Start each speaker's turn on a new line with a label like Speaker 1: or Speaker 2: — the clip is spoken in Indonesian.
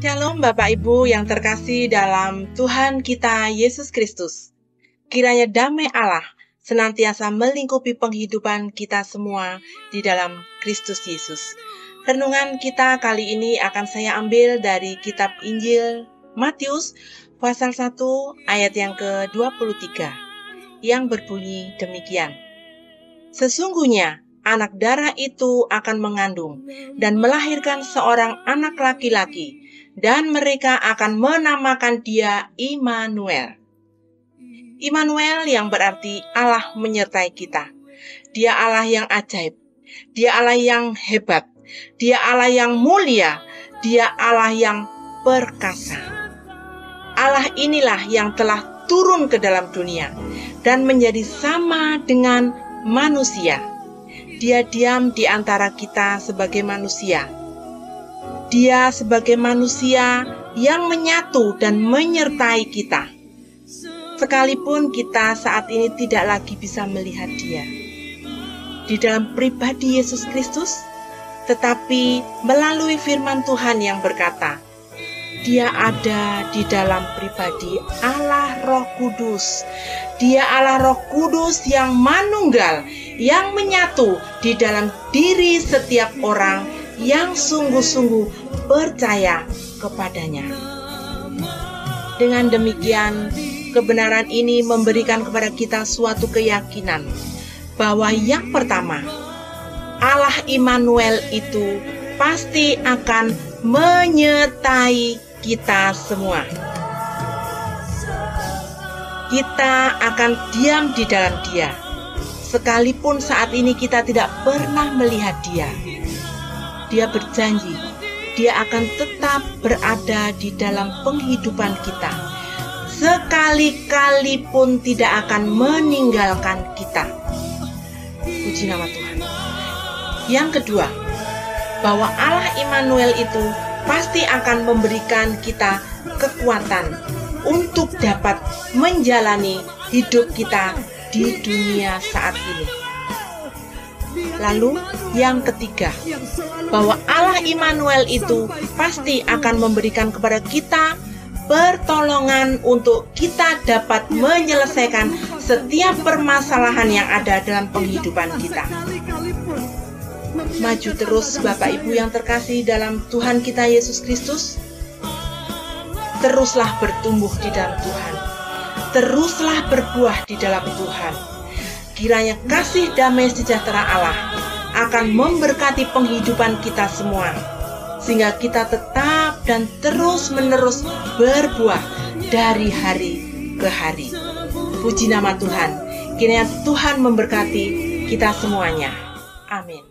Speaker 1: Shalom Bapak Ibu yang terkasih dalam Tuhan kita Yesus Kristus. Kiranya damai Allah senantiasa melingkupi penghidupan kita semua di dalam Kristus Yesus. Renungan kita kali ini akan saya ambil dari kitab Injil Matius pasal 1 ayat yang ke-23 yang berbunyi demikian. Sesungguhnya anak darah itu akan mengandung dan melahirkan seorang anak laki-laki, dan mereka akan menamakan dia Immanuel. Immanuel yang berarti Allah menyertai kita. Dia Allah yang ajaib, Dia Allah yang hebat, Dia Allah yang mulia, Dia Allah yang perkasa. Allah inilah yang telah turun ke dalam dunia dan menjadi sama dengan manusia dia diam di antara kita sebagai manusia. Dia sebagai manusia yang menyatu dan menyertai kita. Sekalipun kita saat ini tidak lagi bisa melihat Dia di dalam pribadi Yesus Kristus, tetapi melalui firman Tuhan yang berkata, dia ada di dalam pribadi Allah Roh Kudus. Dia Allah Roh Kudus yang manunggal, yang menyatu di dalam diri setiap orang yang sungguh-sungguh percaya kepadanya. Dengan demikian, kebenaran ini memberikan kepada kita suatu keyakinan bahwa yang pertama, Allah Immanuel itu pasti akan menyertai kita semua. Kita akan diam di dalam Dia, sekalipun saat ini kita tidak pernah melihat Dia. Dia berjanji, Dia akan tetap berada di dalam penghidupan kita, sekali-kali pun tidak akan meninggalkan kita. Puji nama Tuhan. Yang kedua, bahwa Allah Immanuel itu pasti akan memberikan kita kekuatan untuk dapat menjalani hidup kita di dunia saat ini. Lalu, yang ketiga, bahwa Allah Immanuel itu pasti akan memberikan kepada kita pertolongan untuk kita dapat menyelesaikan setiap permasalahan yang ada dalam penghidupan kita. Maju terus Bapak Ibu yang terkasih dalam Tuhan kita Yesus Kristus. Teruslah bertumbuh di dalam Tuhan. Teruslah berbuah di dalam Tuhan. Kiranya kasih damai sejahtera Allah akan memberkati penghidupan kita semua. Sehingga kita tetap dan terus-menerus berbuah dari hari ke hari. Puji nama Tuhan. Kiranya Tuhan memberkati kita semuanya. Amin.